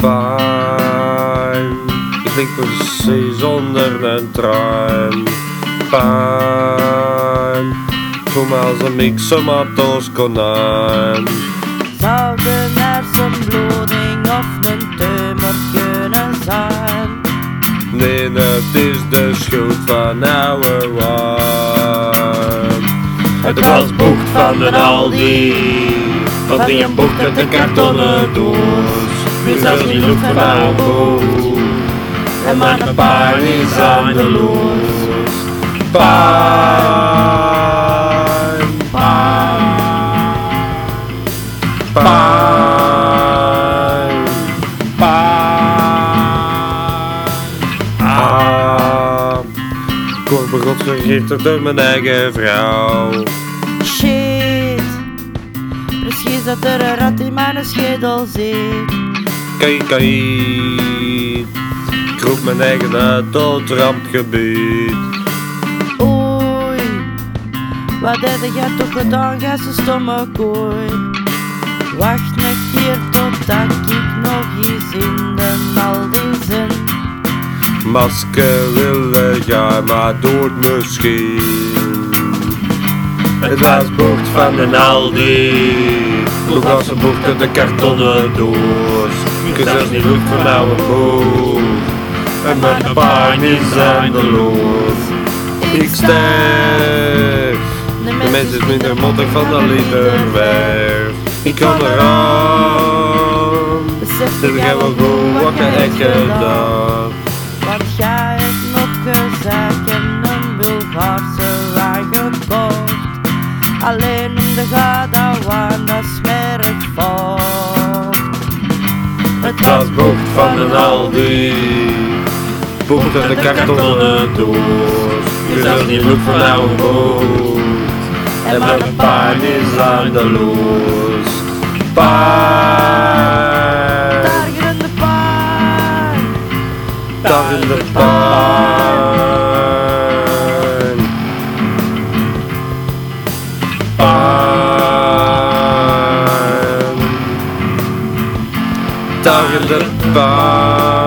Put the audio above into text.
Pijn, ik denk precies onder een trein. Pijn, voel me als een mixomators konijn. Zou de hersenbloeding of een tumor kunnen zijn? Nee, het is de schuld van oude wijn. Het was boekt van een Aldi. Van die een boek uit een kartonnen doos. Wie zelfs niet lukt van haar boek. En maar de pijn is aan de loos. Pijn, pijn, pijn. Ah, ik word begot gegiftigd door mijn eigen vrouw. Precies dat er een rat in mijn schedel zit. Kijk, kijk. Ik roep mijn eigen uit tot rampgebied. Oei, wat heb jij toch gedaan, gij stomme kooi? Wacht een keer totdat ik nog eens in de Aldi zin. Masker willen gaan, maar dood misschien. Het was boekt van een Aldi. Hoe was een boek uit de kartonnen doos? Ik is zelfs niet lukt van oude boek. En mijn pijn is aan de loos. Ik sterf. De mens is minder mottig van de liter weg. Ik kan eraan. Besef Dit gaan we goed wakker elke dag. Want jij hebt nog gezegd en een Bulgaarse. Alleen om de gadawaan, dat smerig vocht. Het was boekt van een Aldi. Boekt uit de kartonnen doos. Je zelfs niet lukt van oude boot. En mijn pijn is aan de loos. Pijn, Daar in de pijn. daar in de pijn. dagen erbij.